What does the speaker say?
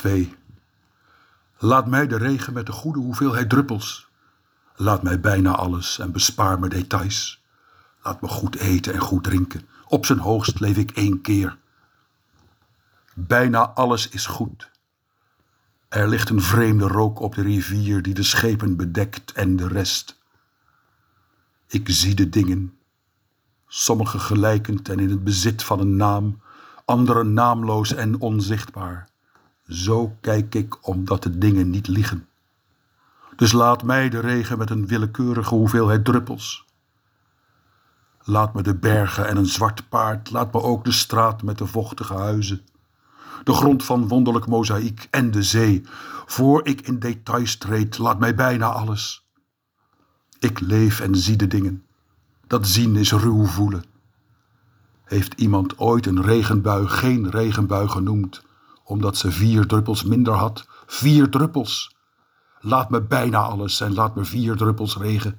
2. Laat mij de regen met de goede hoeveelheid druppels. Laat mij bijna alles en bespaar me details. Laat me goed eten en goed drinken. Op zijn hoogst leef ik één keer. Bijna alles is goed. Er ligt een vreemde rook op de rivier die de schepen bedekt en de rest. Ik zie de dingen, sommige gelijkend en in het bezit van een naam, andere naamloos en onzichtbaar. Zo kijk ik omdat de dingen niet liegen. Dus laat mij de regen met een willekeurige hoeveelheid druppels. Laat me de bergen en een zwart paard, laat me ook de straat met de vochtige huizen. De grond van wonderlijk mozaïek en de zee. Voor ik in details treed, laat mij bijna alles. Ik leef en zie de dingen. Dat zien is ruw voelen. Heeft iemand ooit een regenbui geen regenbui genoemd, omdat ze vier druppels minder had? Vier druppels! Laat me bijna alles en laat me vier druppels regen.